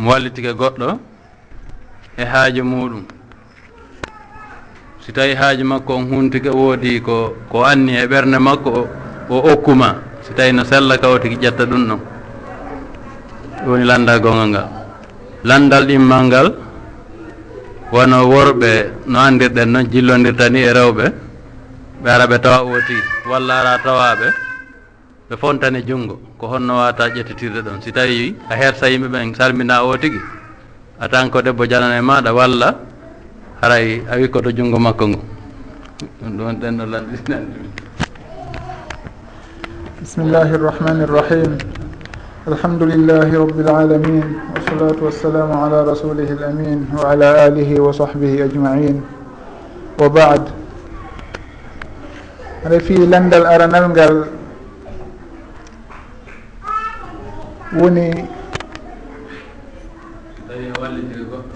mo wallitike goɗɗo e haaji muɗum. Si tawi haaji makko on huntike woodi ko ko anni e ɓernde makko o okkuma si tawi no sella kawtiki ƴetta ɗum ɗon woni landal gongal ngal. Landal ɗimmal ngal wono worɓe no andirɗen noon jillondirta ni e rewɓe. Ɓe ara ɓe tawa ooti walla ara tawaɓe ɓe fontani junngo. ko honno wata ƴettitirde ɗon. Si tawi a hersa yimɓe ɓen salmina o tigui a tan ko debbo janana e maɗa walla haray a wi koto junngo makko ngo ɗum ɗon ɗen ɗo lanɗinan bismillahi irrahmani irrahim alhamdulillahi rabbil alamin. Wassalatu wassalamu ala rasulihi l amin wa ala alihi wa sahbihi ajmain. Wa bad. Aɗa fi landal aranal ngal woni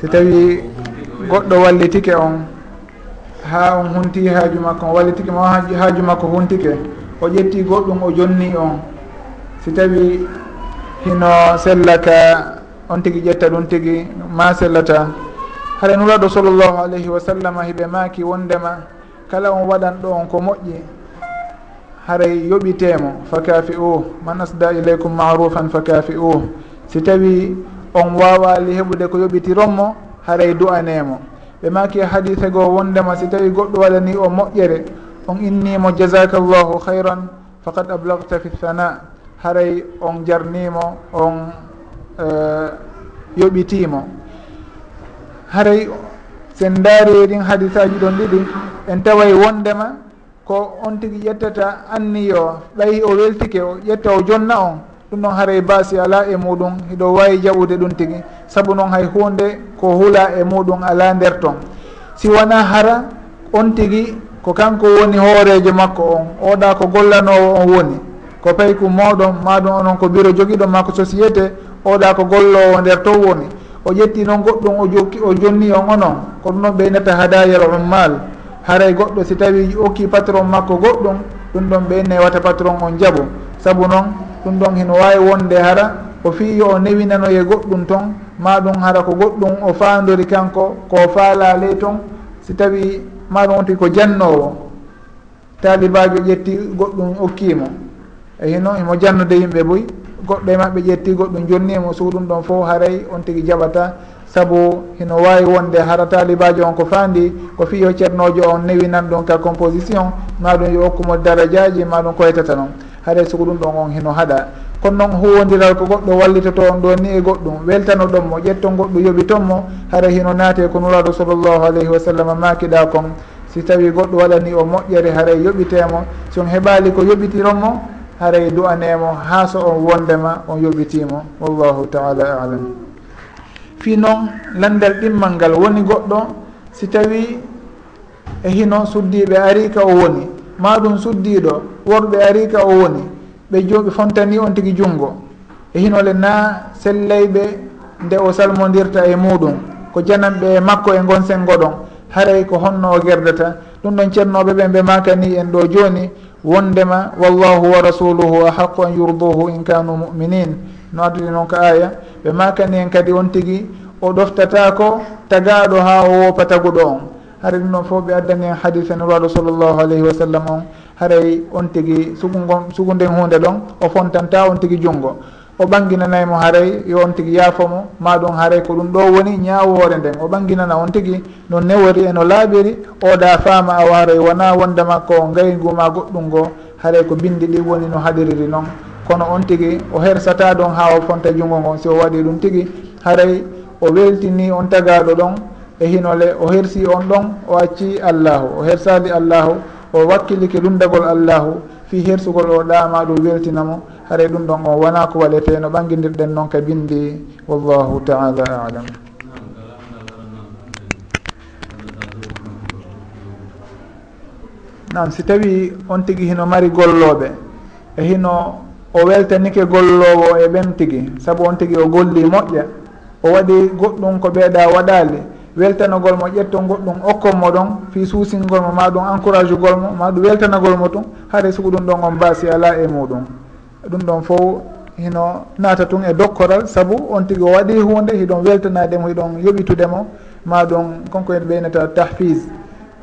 si tawi goɗɗo wallitike on ha on hunti haaju makko on wallitike ma haaju makko huntike o ƴetti goɗɗum o jonni on. Si tawi hino sellaka on tigui ƴetta ɗum tigui ma sellata. Haɗa nuraɗo sallllahu alayhi wa sallam hiɓe maaki wondema kala on waɗan ɗo on ko moƴƴi. haray yoɓitemo fa kafi u man asda ilaykum marufan fa kafi u si tawi on wawali heɓude ko yoɓitironmo haray du'anemo. Ɓe maki hadise goo wondema si tawi goɗɗo waɗani o moƴƴere on innimo jasaka llahu hayran faqad ablagta fi thana. Haray on jarnimo on uh, yoɓitimo. Haray sen daari ɗin hadisaji ɗon ɗiɗi en taway wondema ko on tigi ƴettata anniyo ɓayi o weltike o ƴetta o jonna on ɗum noon haray baasi ala e muɗum hiɗo wawi jaɓude ɗum tigi. Saabu noon hay hunde ko huula e muɗum ala nder ton. Si wona hara on tigi ko kanko woni hoorejo makko on oɗa ko gollanowo on woni. Ko payku moɗon maɗum onon ko bureau joguiɗo ma ko société oɗa ko gollowo nder to woni. O ƴetti noon goɗɗum o jokki o jonni on onon ko ɗum noon ɓeynata hadayal ummal haray goɗɗo si tawi okki patron makko goɗɗum ɗum ɗon ɓe newata patron on jaɓo saabu noon ɗum ɗon hino wawi wonde hara o fii yo o newinanoye goɗɗum toon maɗum hara ko goɗɗum o fandori kanko ko faala ley ton si tawi maɗum wonti ko jannowo. Talibajo ƴetti goɗɗum okkimo e hino imo jannude yimɓe boyi goɗɗo e maɓɓe ƴetti goɗɗum jonnimo so ɗum ɗon fof haray on tigui jaɓata saabu hino wawi wonde hara talibajo on ko fandi ko fiyo ceernojo on newinan ɗum ka composition maɗum yo hokkumo darajaji maɗum koytata noon haɗay soko ɗum ɗon on hino haɗa. Kono noon huwodiral ko goɗɗo wallitoto on ɗo ni e goɗɗum weltano ɗon mo ƴetton goɗɗo yooɓi ton mo hara hino naate ko nuraɗo sallllahu alayhi wa sallam makiɗa kon si tawi goɗɗo waɗani o moƴƴere haray e yoɓitemo. Si on heɓali ko yoɓitironmo haray e du'anemo ha so on wondema on yoɓitimo. Wallahu taala alam. fi noon landal ɗimmal ngal woni goɗɗo. Si tawi e hino suddiɓe arika o woni ma ɗum suddiɗo worɓe arika o woni ɓe joɓe fontani on tigui junggo e hinole na sellayɓe nde o salmodirta e muɗum ko jananɓe e makko e gon sengo ɗon haray ko honno o gerdata. Ɗum ɗon ceernoɓe ɓen ɓe makani en ɗo joni wondema wallahu wa rasuluhu ahaqu an yurduhu in kanu muminin. No addudi noon ko aya ɓe makani hen kadi on tigui o ɗoftatako tagaɗo ha o wopa taguɗo on. Hara ɗum noon fof ɓe addani en hadise nuraɗo sallllahu alayhi wa sallam on. Haray on tigui sugugon sugunden hunde ɗon o fontanta on tigui junggo o ɓanginanaymo haray yo on tigi yaafomo ma ɗum haray ko ɗum ɗo woni ñaawoore nden. O ɓanginana on tigi no newori e no laaɓiri oɗa faama aw haray wona wonde wondema ko ngayguma goɗɗum ngo haray ko bindi ɗi woni no haɗiriri noon. Kono on tigi o hersata ɗon ha o fonta junngo ngon si o waɗi ɗum tigi haray o weltini on tagaɗo ɗon e hinole o hersi on ɗon o acci allahu. O hersali allahu o wakkilike lundagol allahu fi hersugol o ɗama ɗum weltinamo haray ɗum ɗon on wona ko waɗete no ɓangidirɗen noon ka bindi wallahu taala alam. Nan si tawi on tigi hino mari golloɓe e hino o weltanike gollowo e ɓen tigi saabu on tigi o golli moƴƴa o waɗi goɗɗum ko ɓeeɗa waɗali weltanagol mo ƴettol goɗɗum okkonmo ɗon fi suusingol mo ma ɗum encourage ugol mo ma ɗum weltanagol mo tun haade sugo ɗum ɗon on baasi ala e muɗum ɗum ɗon fof hino naata tun e dokkoral. Saabu on tigi o waɗi hunde hiɗon weltanademo hiɗon yoɓitudemo ma ɗum konko en ɓeynata tahfise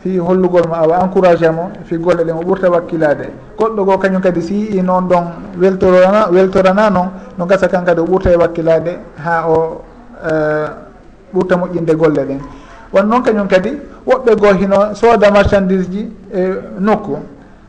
fi hollugol ma awa encouragé mo fi golle ɗe mo ɓurta wakkilade goɗɗo goo kañum kadi si i noon ɗon weltorana weltorana noon no gasa kan kadi o ɓurta e wakkilade ha o eh, ɓurta moƴƴinde golle ɗen won noon kañum kadi woɓɓe goo hino sooda marchandise ji e nokku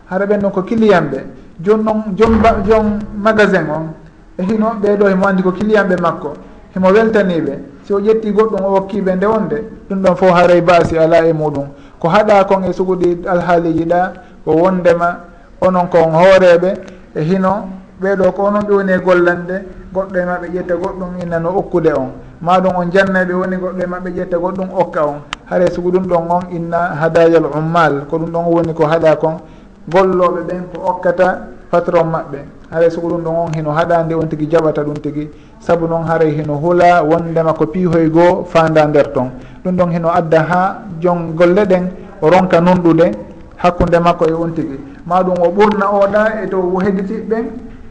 hara ɓen ɗon ko client ɓe. joni noon jom joom magasin on e hino ɓeɗo himo andi ko client ɓe makko himo weltaniɓe si o ƴetti goɗɗum o hokkiɓe nde wonde ɗum ɗon fof haray baasi ala e muɗum. Ko haɗa kon e suguɗi alhaaliji ɗa ko wondema onon kon hooreɓe e hino ɓeɗo ko onon ɓe woni e gollande goɗɗo e maɓɓe ƴetta goɗɗum innano okkude on. Maɗum on jannaɓe woni goɗɗo e maɓɓe ƴetta goɗɗum okka on. Haray sugu ɗum ɗon on inna hadayal ummal ko ɗum ɗon woni ko haɗa kon golloɓe ɓen ko okkata patron maɓɓe. Haray soko ɗum ɗon on hino haɗande on tigui jaɓata ɗum tigui saabu noon haray hino huula wondema ko piihoy goo fanda nder toon ɗum ɗon hino adda ha jon golle ɗen o ronka nunɗude hakkude makko e on tigui maɗum o ɓurna oɗa e dow hedditiɓɓen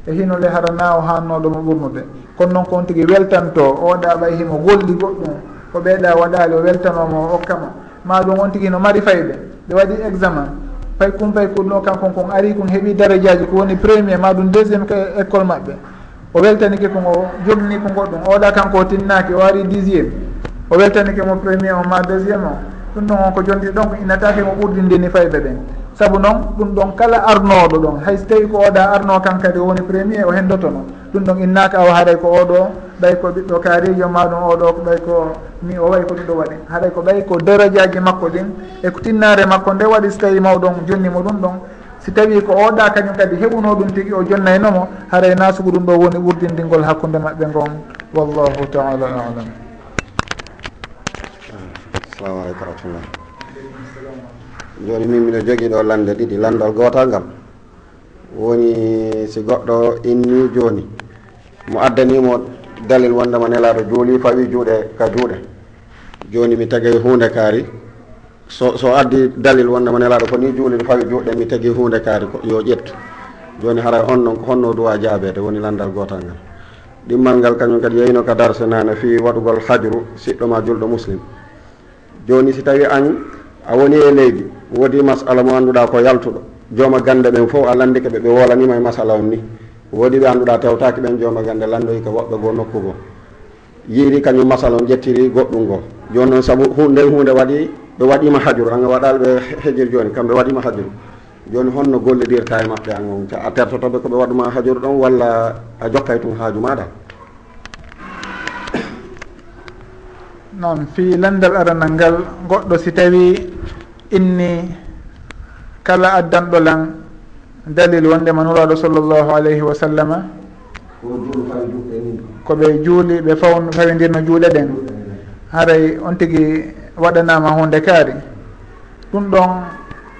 e hino hinole harana o hannoɗomo ɓurnude. Kono noon ko on tigui weltanto oɗa ɓay himo golli goɗɗum ko ɓeeɗa waɗali o weltanomo o okkama maɗum on tigui no mari fayɓe ɓe waɗi examen. fay kum fay kon ɗo kankon kon ari kon heeɓi darajaji ko woni premier ma ɗum deuxiéme école maɓɓe. O weltanike kon o jogni ko goɗɗum oɗa kanko o tinnaki o ari dixiéme o weltanike mo premier o ma deuxiéme o. Ɗum ɗon on ko jondi ɗon ko inatake mo ɓurdindini fayɓe ɓen. Saabu noon ɗum ɗon kala arnoɗo ɗon. Hayso tawi ko oɗa arno kan kadi o woni premier o hendotono. ɗum ɗon innaka awa haɗay ko oɗo ɓay ko ɓiɗɗo kaarijo maɗum oɗo ko ɓay ko mi o way ko ɗum ɗo waɗi. Haɗay ko ɓay ko darajaji makko ɗin eko tinnare makko nde waɗi so tawi mawɗon jonnimo ɗum ɗon. Si tawi ko oɗa kañum kadi heɓuno ɗum tigui o jonnaynomo haray nasugu ɗum ɗo woni ɓurdindigol hakkude maɓɓe ngon. Wallahu taala alam. Assalamu aleykum rahmatullah. Joni min miɗo jogui ɗo lande ɗiɗi landal gotal ngal. Woni si goɗɗo inni joni. mo addanimo dalil wondema nelaɗo juuli fawi juuɗe ka juuɗe. Joni mi tagui hunde kaari. So so addi dalil wondema nelaɗo ko ni juuli no fawi juuɗe mi tagui hunde kaari yo ƴettu. Joni haray honno honno duwa jaabede woni landal gotal ngal. Ɗimmal ngal kañum kadi yeyno ka darse nane fi waɗugol hajru siɗɗoma julɗo muslim. Joni si tawi an a woni e leydi woodi masala mo annduɗa ko yaltuɗo. Jooma gande ɓen fof a landike ɓe ɓe wolanima e masala on ni. woodi ɓe annduɗa tewtaki ɓen jooma gande landoyi ko woɓɓe goo nokku goo yiiri kañum masal on ƴettiri goɗɗum ngoo. Joni noon saabu hunde hunde waɗi ɓe waɗima hajuru anga waɗal ɓe hejir joni kamɓe waɗima hajuru. Joni honno gollidirta e maɓɓe an on. A tertotoɓe koɓe waɗuma hajuru ɗon walla a jokkay tun haaju maɗa noon fi landal aranal ngal goɗɗo si tawi inni kala addanɗo lan dalil wondema nuraɗo sallllahu alayhi wa sallama. Koɓe juuli ɓe fawn fawidirno juuɗe ɗen. Haray on tigui waɗanama hunde kaari. Ɗum ɗon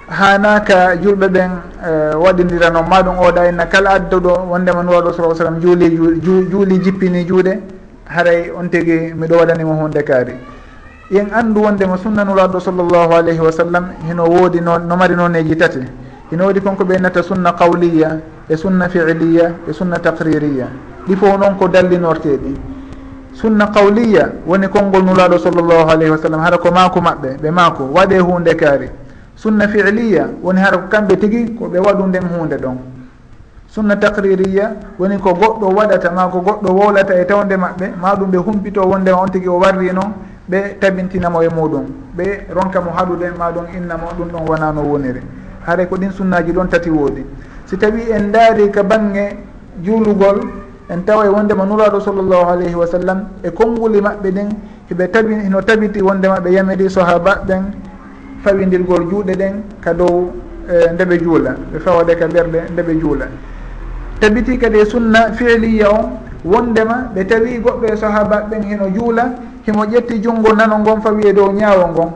hanaka julɓe ɓen e, waɗidirano maɗum oɗa inna kala adduɗo wondema nuraɗo sa sallam juuli juuli jippini juuɗe. Haray on tigui miɗo waɗanimo hunde kaari. Yen andu wondema sunna nuraɗo sallllahu alayhi wa sallam hino woodi no no mari noneji tati. ino waɗi konko ɓeynata sunna qawliya e sunna fiiliya e sunna taqririya. Ɗi fof noon ko dallinorteɗi. Sunna qawliya woni konngol nulaɗo sallllahu alayhi wa sallam hara ko maako maɓɓe ɓe maako waɗe hunde kaari. Sunna fiiliya woni hara ko kamɓe tigi ko ɓe waɗu nden hunde ɗon. Sunna taqririya woni ko goɗɗo waɗata ma ko goɗɗo wowlata e tawde maɓɓe ma ɗum ɓe humpito wondema on tigi o warri noon ɓe tabintinamo e muɗum. Ɓe ronkamo haɗude ma ɗum innamo ɗum ɗon wona no woniri. haare ko ɗin sunnaji ɗon tati woodi. Si tawi en daari ka bange juulugol en tawa e wondema nuraɗo sallllahu alayhi wa sallam e konnguli maɓɓe ɗen heɓe tabi hino tabiti wonde maɓe yamiri sahaba ɓen fawidirgol juuɗe ɗen ka dow e, nde ɓe juula ɓe fawade ka ɓerɗe ndeɓe juula. Tabiti kadi e sunna fiiliya o wondema ɓe tawi goɗɗo e sahaba ɓen heno juula himo ƴetti junngo nano ngon fawi e dow ñaawo ngon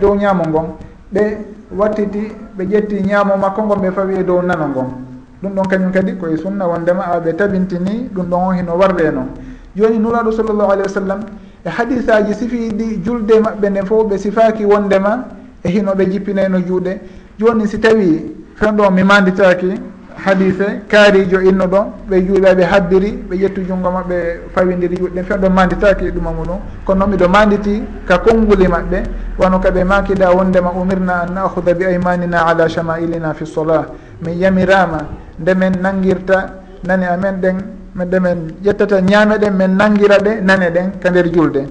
dow ñaamo ngon. ɓe wattiti ɓe ƴetti ñaamo makko ngon ɓe fawi e dow nano ngon ɗum ɗon kañum kadi koye sunna wondema awa ɓe tabintini ɗum ɗon o hino warre noon joni nuraɗo sallllahu alayhi wa sallam e hadisaji sifiɗi julde maɓɓe nde fof ɓe sifaki wondema e hino ɓe jippinayno juuɗe. Joni si tawi fen ɗo mi manditaki hadise kaarijo inno ɗon ɓe juuɗaɓe habbiri ɓe ƴettu junngo maɓɓe fawidiri juɗɗen fen ɗo manditaki ɗuma muɗum. Kono noon miɗo manditi ka konnguli maɓɓe wano kaɓe makida wondema umirna an nahuda bi aymanina ala chamailina fi solah min yamirama ndemen nanguirta nani amen ɗen ɗemen ƴettata ñaame ɗen min nangira ɗe nane ɗen ka nder julde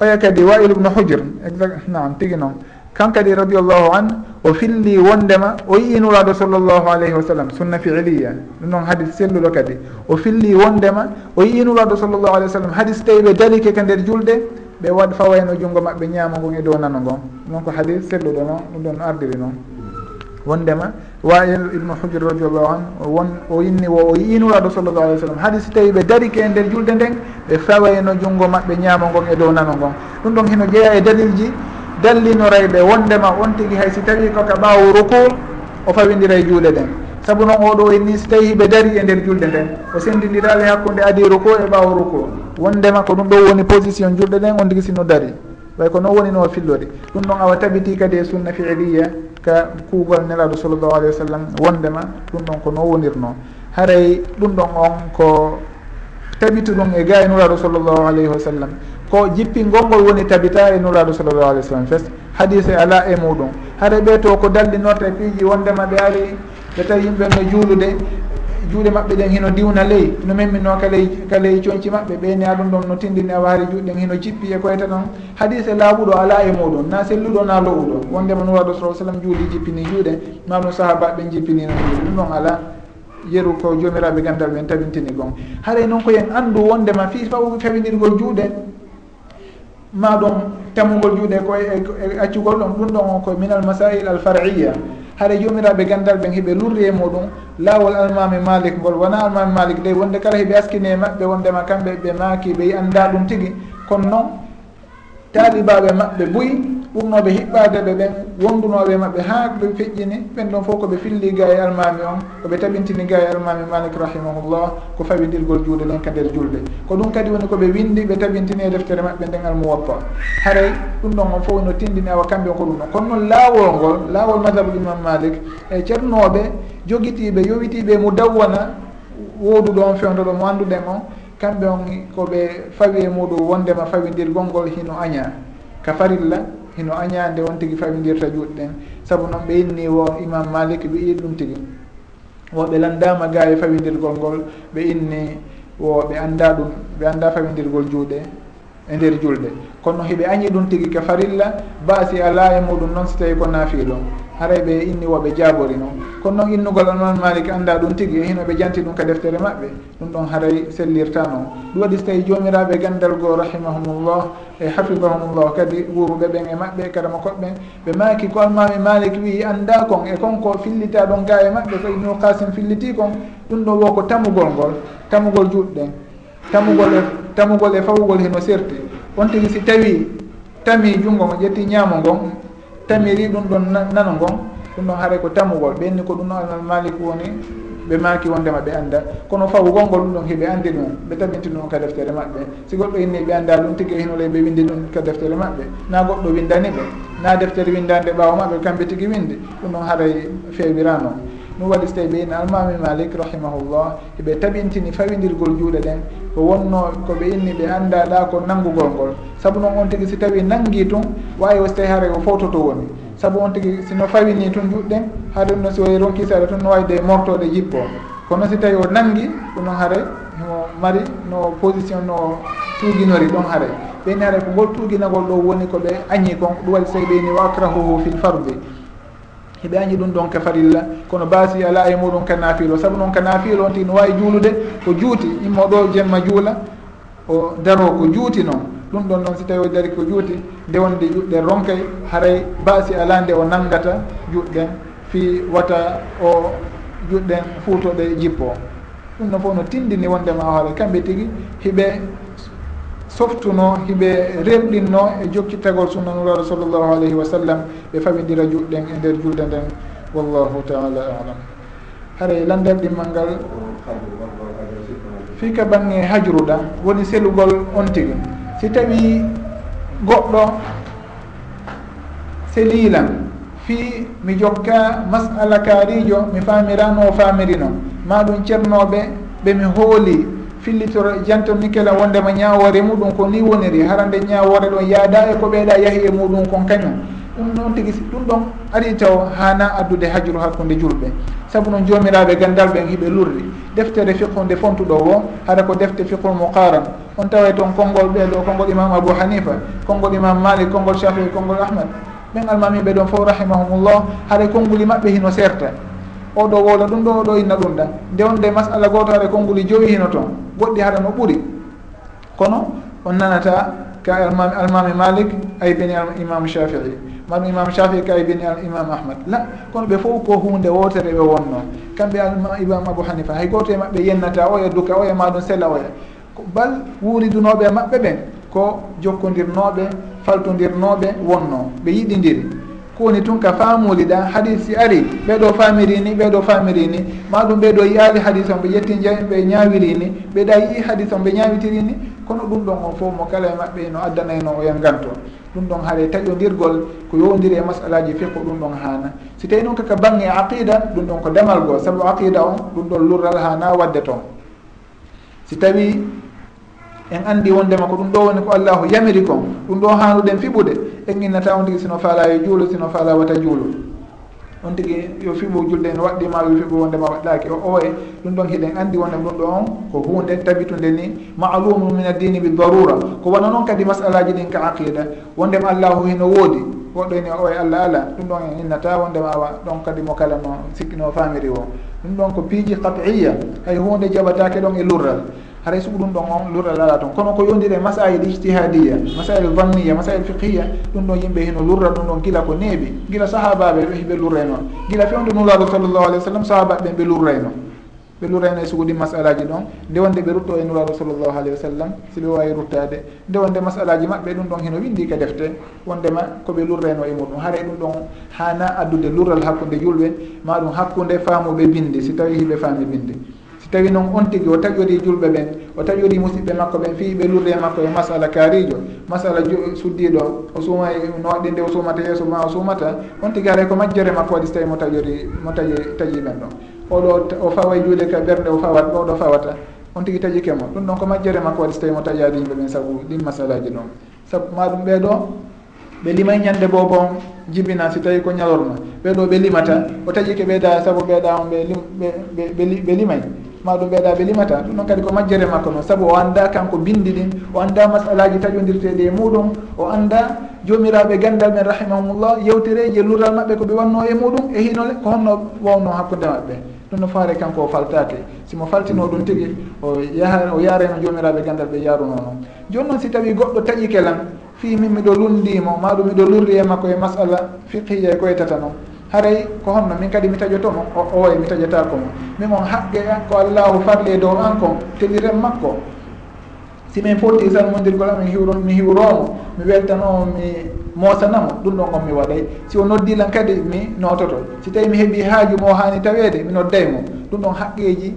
oya kadi wail ubnu hujre exact nam tigui noon. kankadi radiallahu an o filli wondema o yi inuraɗo sallllahu alayhi wa sallam sunna fiiliya ɗum noon hadis selluɗo kadi. O filli wondema o yi inuraɗo sallllahu alayhi wa sallam hadis tawi ɓe darike ka nder julɗe ɓe waɗ fawayno junngo maɓɓe ñaama ngon e dow nano ngon ɗum ko hadis selluɗo noon ɗum ɗon ardiri noon wondema wail ibnu hujre radiallahu an won o inni wo o yinuraɗo sallllahu alih wa sallam hadis tawi ɓe darike e nder julde nden ɓe fawayno junngo maɓɓe ñaama ngon e dow nano ngon ɗum ɗon hino jeeya e dalilji dallinorayɓe wondema on tigui hay si tawi koka ɓaawo ruku o fawidira e juuɗe ɗen saabu noon oɗo en ni so tawi hiɓe dari e nder julɗe nden o sendidiraali hakkude adi ruku e ɓaawo ruku wondema ko ɗum ɗo woni position julɗe ɗen on tigui sino dari. Way ko noon woni no fillode. Ɗum ɗon awa tabiti kadi e sunna fiiliya ka kuugol nelaɗo sallllahu alayhi wa sallam wondema ɗum ɗon ko no wonirno haray ɗum ɗon on ko tabitu ɗum e gaynuraɗo sallllahu alayhi wa sallam. ko jippingol ngol woni tabita e nuraɗo sallllahu alih w sallam fes hadise ala e muɗum. Haɗa ɓe to ko dallinorte piiji wondema ɓe ari ɓe tawi yimɓe no juulude juuɗe maɓɓe ɗen hino diwna ley no memminno kaley kaley coñci maɓɓe ɓeyniya ɗum ɗon no tindini a waari juuɗe ɗen hino jippi e koyta tan hadise laaɓuɗo ala e muɗum na selluɗo na lowuɗo wondema nuraɗo sa sallam juuli jippini juuɗe ma ɗum sahabaɓe jippinino juuɗe. Ɗum ɗon ala yeru ko joomiraɓe gandal ɓen tabintini gon haɗay e noon ko yen anndu wondema fi faw fewinirgol juuɗe ma ɗum tamugol juuɗe koye e, e accugol ɗum ɗum ɗon on koye minal masail al fariya haɗa jomiraɓe gandal ɓen heeɓe lurri e muɗum. Laawol almami malik ngol wona almami malik dey wonde kala heɓe askine e maɓɓe wondema kamɓe ɓe maaki ɓe anda ɗum tigui kono noon taalibaɓe maɓɓe boyi ɓurnoɓe hiɓɓade ɓe ɓen wondunoɓe maɓɓe haa ɓe feƴƴini. Ɓen ɗon fof koɓe filli ga e almami on koɓe taɓintini ga e almami malik rahimahullah ko fawidirgol juuɗe ɗen ka nder julde ko ɗum kadi woni koɓe windi ɓe taɓintini e deftere maɓɓe nden almuwappa haray ɗum ɗon on fof no tindini awa kamɓe on ko ɗum ɗon. Kono noon laawol ngol laawol madhabu imam malik e ceernoɓe jogitiɓe yowitiɓe mudawwana wooduɗo on fewdo ɗo mo annduɗen on kamɓe on koɓe fawi e muɗum wondema fawidirgol ngol hino aña ka farilla hino añande on tigui fawidirta juuɗe ɗen saabu noon ɓe inni wo imam malik wiyi ɗum tigui woɓe landama ga e fawidirgol ngol ɓe inni wo ɓe anda ɗum ɓe anda fawidirgol juuɗe. e nder julde. Kono hiɓe añi ɗum tigi ko farilla baasi ala e muɗum noon so tawi ko naafiilo haray ɓe inni woɓe jaabori noon kono noon innugol onon malik annda ɗum tigi e hino ɓe janti ɗum ka deftere maɓɓe ɗum ɗon haray sellirta noon ɗum waɗi so tawi joomiraɓe gandal goo rahimahumullah e hafidahumullah kadi wuruɓe ɓen e maɓɓe karama koɓɓen ɓe maaki ko almami malik wi annda kon e konko fillita ɗon ga e maɓɓe ko ibnu kasim filliti kon ɗum ɗon wo ko tamugol ngol tamugol juɗɗen tamugol e tamugol e fawugol heno serti. On tigi si tawi tami junngo ngo ƴetti ñaamo ngon tamiri ɗum ɗon nano ngon ɗum ɗon haray ko tamugol. Ɓenni ko ɗum ɗon alal malik woni ɓe maaki wondema ɓe annda. Kono fawugol ngol ɗum ɗon hiɓe anndi ɗum ɓe tabinti ɗum ka deftere maɓɓe. Si goɗɗo inni ɓe annda ɗum tigi hinolay ɓe windi ɗum ka deftere maɓɓe. Na goɗɗo windani ɓe na deftere windande ɓaawa maɓɓe kamɓe tigi windi ɗum ɗon haaray fewirano ɗum waɗi so tawi ɓe almami malik rahimahullah eɓe taɓintini fawidirgol juuɗe ɗen ko wonno koɓe inni ɓe annda ɗa ko nanngugol ngol. Saabu noon on tigi si tawi nangi tun wawi o so tawi haara o fowtoto woni. Saabu on tigi sino fawini tun juɗɗen haade ɗum noon si wayi ronki saɗa tun no wayde mortode jippo kono si tawi o nangi ɗum noon haare mo mari no position no tuuginori ɗon haare ɓeyni haare ko ngol tuuginagol ɗo woni koɓe añi kon ɗum waɗi so tawi ɓeyni wa akrahuhu fil fardi. heɓani ɗum ɗon ka farilla kono baasi ala e muɗum ka naafilo. Saabu noon ka naafilo on tigi no wawi juulude ko juuti immo ɗo jemma juula o daro ko juuti noon. Ɗum ɗon noon si tawi o dari ko juuti nde wonde juɗɗen ronkay haray baasi ala nde o nanggata juɗɗen fi wata o juɗɗen fuutoɗe jippo. Ɗum ɗon fof no tindini wondema o haala kamɓe tigi hiɓe softuno hiɓe remɗinno e jokkittagol sunna nuraɗo sallllahu alayhi wa sallam ɓe famidira juɗɗen e nder julde nden. Wallahu taala alam. Haray landal ɗimmal ngal fika bange hajruɗa woni selugol on tigi. Si tawi goɗɗo selilan fi mi jokka masala kaarijo mi faamirano o faamirino. Ma ɗum ceernoɓe ɓe mi hooli. fillitoro e janto nikela wondema ñawore muɗum ko ni woniri. Harande ñawore ɗon yaada e ko ɓeeɗa yahi e muɗum kon kañum. Ɗum noon tigi ɗum ɗon ari taw hana addude hajru hakkude julɓe. Saabu noon jomiraɓe gandal ɓen hiɓe lurri. Deftere fiqhunde fontuɗo o haɗa ko defte fiqhul moukaran on tawa toon konngol ɓeeɗo konngol imam abou hanifa konngol imam malik konngol shafii konngol ahmad. Ɓen almamiɓe ɗon fof rahimahumullah haɗa konnguli maɓɓe hino serta. oɗo wola ɗum ɗo oɗo inna ɗum da nde wonde masala goto are konnguli joyi hino toon goɗɗi haɗa no ɓuuri kono on nanata ka almami almami malik ay aybini imamu shafii. Maɗum imam shafii ka ay aybini imam ahmad. La kono ɓe fof ko hunde wotere ɓe wonno. Kamɓe imam abou hanifa hay goto e maɓɓe yennata oya duka oya maɗum sella oya. Bal wuuridunoɓe e maɓɓe ɓen ko jokkodirnoɓe faltodirnoɓe wonno ɓe yiɗidiri. kowoni tun ka famuliɗa hadisi ari ɓeɗo famirini ɓeɗo famirini. Maɗum ɓeɗo yiyaali hadis on ɓe ƴetti ɓe ñawirini. Ɓeɗa yii hadis on ɓe ñawitirini. Kono ɗum ɗon on fof mo kala e maɓɓe no addanayno e oyan ganto ɗum ɗon haare taƴodirgol ko yowdiri e masalaji fekko ɗum ɗon hana. Si tawi noon kaka bange aqida ɗum ɗon ko damal goo saabu aqida on ɗum ɗon lurral hana wadde toon. Si tawi en anndi wondema ko ɗum ɗo woni ko allahu yamiri kon ɗum ɗo haanuɗen fiɓude en innata on tigi sino faala yo juulo sino faala wata juulo. On tigi yo fiɓu julde en waɗɗima yo fiɓu wondema waɗɗaki o oye ɗum ɗon hiɗen anndi wondema ɗum ɗo on ko hunde tabitunde ni maalumu min addini bi darura ko wona noon kadi masalaji ɗin ka aqida wondema allahu hino woodi woɗɗo ene oye allah ala ɗum ɗon en innata wondema awa ɗon kadi mo kala no sikkino famiri o. Ɗum ɗon ko piiji qat'iya hay hunde jaɓatake ɗon e lurral. haray sugu ɗum ɗon on lurral ala toon kono ko yondiri masail ijtihadiya masail vanniya masail fiqiya ɗum ɗon yimɓe hino lurra ɗum ɗon gila ko neeɓi. Gila sahabaɓe ɓe hiɓe lurray noon. Gila fewde nulaɗo sallllahu alih w sallam sahabaɓe ɓe lurray noon. Ɓe lurrayno e sugu ɗi masalaji ɗon. Nde wonde ɓe rutto e nulaɗo sallllahu alayhi wa sallam si ɓe wawi ruttade nde wonde masalaji maɓɓe ɗum ɗon hino windi ka defte. Wondema koɓe lurrayno e muɗum. Haara ɗum ɗon hana addude lurral hakkude julɓe ma ɗum hakkude faamuɓe bindi. Si tawi hiɓe faami bindi. tawi noon on tigi o taƴori julɓe ɓen o taƴori musidɓe makko ɓen fiyiɓe lurde e makko e masala kaarijo. Masala suddiɗo o suuma e noɗɗi nde o suumata yeeso ma o suumata on tigi alay ko majjere makko waɗi so tawi mo taƴori mo taƴi taƴi ɓen ɗon oɗo o fawa e juuɗe ka ɓerde o fawat oɗo fawata on tigi taƴi kemo. Ɗum ɗon ko majjere makko waɗi so tawi mo taƴadi yimɓe ɓen saabu ɗin masalaji ɗon. Saabu maɗum ɓeeɗo ɓe limay ñande bo bon jibina si tawi ko ñalorma. Ɓeeɗo ɓe limata o taƴi ke ɓeyda saabu ɓeeɗa on ɓe ɓe ɓe limay. ma ɗum ɓeeɗa ɓe limata. Ɗum noon kadi ko majjere makko noon. Saabu o anda kanko bindi ɗin o anda masalaji taƴodirteɗi e muɗum o anda jomiraɓe gandal men rahimahumullah yewtereji lural maɓɓe ko ɓe wanno e muɗum e hinole ko honno wawno hakkude maɓɓe. Ɗum no faare kanko o faltake simo faltino ɗum tigui o yaha o yareno jomiraɓe gandal ɓe yaruno noon. Joni noon si tawi goɗɗo taƴi kelan fi min miɗo lundimo maɗum miɗo lurri e makko e masala fiqhiya e koytata noon. haray ko honno min kadi mi taƴotomo o e mi taƴata ko mo min on haqqe ko allahu farli e dow an kon teliren makko. Si min fotti salmodirgol amin hiwro mi hiwromo mi weltanomo mi mosanamo ɗum ɗon on mi waɗay. Si o noddilan kadi mi nototo. Si tawi mi heeɓi haaju mo hani tawede mi noddaymo ɗum ɗon haqqeji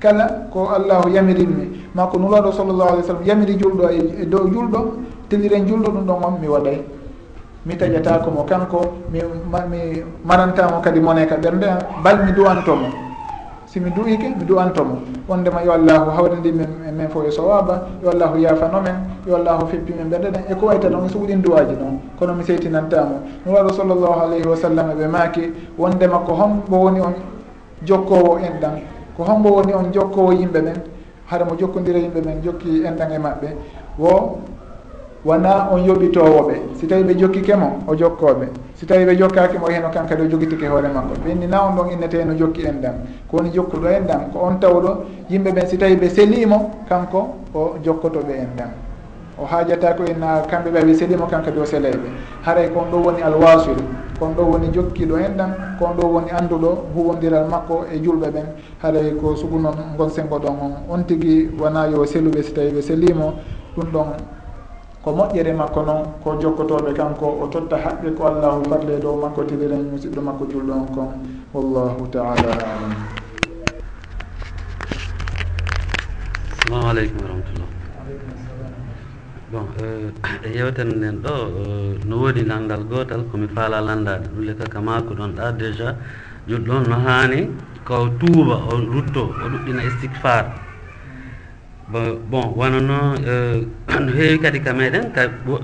kala ko allahu yamirinmi ma ko nulaɗo sallllahu alih w sallam yamiri julɗo e, e dow julɗo teliren julɗo ɗum ɗon on mi waɗay. mi taƴatako mo kanko mi mi manantamo kadi mone ka ɓernde an bal mi duwantomo. Simi duwike mi duwantomo. Wondema yo allahu hawrindi min min fof e sowaba yo allahu yafano men yo allahu feppi min ɓerɗe ɗen. Eko wayta ɗon so e suuɗin duwaji ɗon kono mi seytinantamo mi waɗo sallllahu alayhi wa sallam e ɓe maaki wondema ko hombo woni on jokkowo en ɗan ko hombo woni on jokkowo yimɓe ɓen haɗa mo jokkodira yimɓe ɓen jokki en ɗan e maɓɓe. Wo wona on yoɓitowoɓe. Si tawi ɓe jokkike mo o jokkoɓe. Si tawi ɓe jokkakemo o heno kankadi o jogitike hoore makko. Ɓenni na on ɗon innete no jokki en ɗam. Ko woni jokkuɗo en ɗam ko on tawɗo yimɓe ɓen si tawi ɓe selimo kanko o jokkotoɓe en ɗam. O hajata ko enna kamɓe ɓe ɓe selimo kankadi o seleyɓe haray kon ɗo woni alwasul kon ɗo woni jokkiɗo en ɗam kon ɗo woni annduɗo huwodiral makko e julɓe ɓen. Haray ko sugu noon gon sengo ɗon on on tigui wona yo seluɓe si tawi ɓe selimo ɗum ɗon ko moƴƴere makko noon ko jokkotoɓe kanko o totta haqqe ko allahu farle dow makko tiliren musidɗo makko julɗo on kon. Wallahu taala alam. Salamu aleykum wa rahmatullah. Bon eh, e yewten nden ɗo eh, no woodi lanndal gootal komi faala landade. Ɗum le kaka maako ɗon ɗa déjà juɗɗo no haani. Ko tuuba o rutto o ɗuɗɗina istigfar bon wono noon e, no heewi kadi ka meɗen ka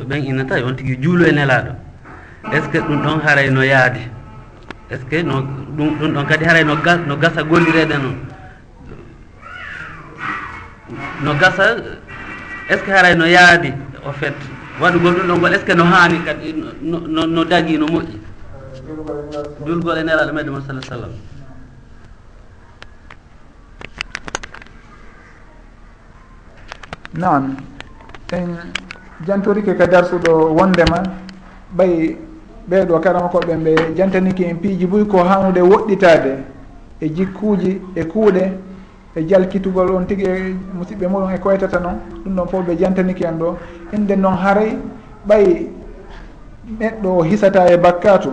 ɓen innata on tigi juulo e nelaɗo est ce que ɗum ɗon haray no yaade? Est ce que no ɗum ɗum ɗon kadi haray no ga no gasa gollirede noon no gasa est ce que haray no yaadi o fait? Waɗugol ɗum ɗon gol est ce que no haani kadi no no dagi no moƴƴi? Julgol e nelaɗo meɗe mo sallah sallam. noon en jantorike ka darsuɗo wondema ɓay ɓeeɗo karama koɓe ɓe jantaniki en piiji boy ko hanude woɗɗitade e jikkuji e kuuɗe e jalkitugol on tigi e musidɓe muɗum e koytata noon ɗum ɗon fof ɓe jantaniki en ɗo. Inde noon haray ɓay neɗɗo o hisata e bakkatu.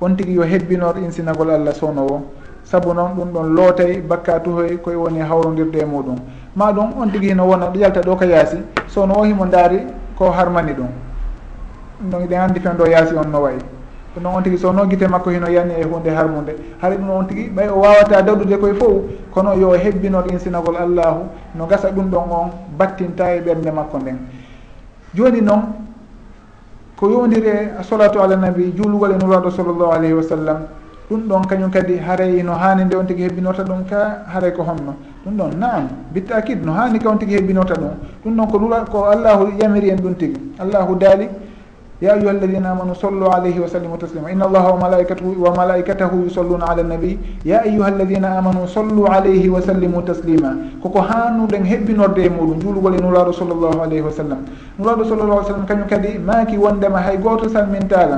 On tigi yo hebbinor insinagol allah sownowo saabu noon ɗum ɗon lootay bakka tuhoy koye woni hawrodirde e muɗum. Ma ɗum on tigui no wona ɗo yalta ɗo ka yaasi so o himo daari ko harmani ɗum. Ɗon iɗen andi fen ɗo yaasi on no wayi. Ɗum noon on tigui so guite makko hino yanni e hunde harmude haara ɗum on tigui ɓay o wawata dawɗude koye fof kono yo hebbinol insinagol allahu no gasa ɗum ɗon on battinta e ɓernde makko nden. Joni noon ko yowdiri e salatu ala nabi juulugol e nuraɗo sallllahu alayhi wa sallam ɗum ɗon kañum kadi haray no haani nde on tigi hebbinorta ɗum ka haray ko honno. Ɗum ɗon naam bittakid no haani ka on tigi hebbinorta ɗum. Ɗum ɗon ko ɗura ko allahu yamiri en ɗum tigi. Allahu daali. Ya ayuha alladina amanu sallu alayhi wa sallimu taslima. Inna allaha wa malaikatahu wa malaikatahu yusalluna ala nabi. Ya ayuha alladina amanu sallu alayhi wa sallimu taslima. Koko hannuɗen hebbinorde e muɗum. Juulugol e nuraɗo sallllahu alayhi wa sallam. Nuraɗo sallllahu alih w sallam kañum kadi maaki wondema hay goto salmintala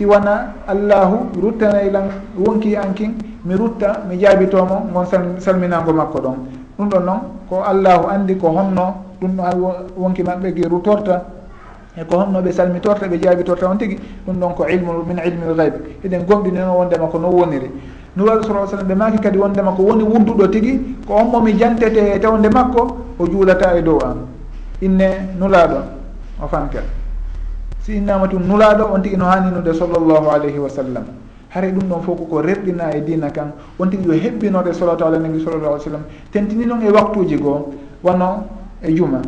si wona allahu ruttanaylan e wonki ankin mi rutta mi jaabitomo gon salminago makko ɗon. Ɗum ɗon noon ko allahu andi ko honno ɗum ɗo wonki maɓɓe gi ruttorta e ko honno ɓe salmitorta ɓe jaabitorta on tigui ɗum ɗon ko ilmu min ilmil gaybe eɗen gomɗinino wondema ko no woniri. Nuraɗo sa sallam ɓe maki kadi wondema ko woni wudduɗo tigui ko on momi jantete e tewde makko o juulata e dow an inne nuraɗo o fankel si innama tum nulaɗo on tigui no haninude sallllahu alayhi wa sallam. Haray ɗum ɗon fof koko reɗɗina e dina kan on tigui yo hebbinode salatu ala nabi sallallah alih sallam. Tentini noon e waktuji goo wonno e juma.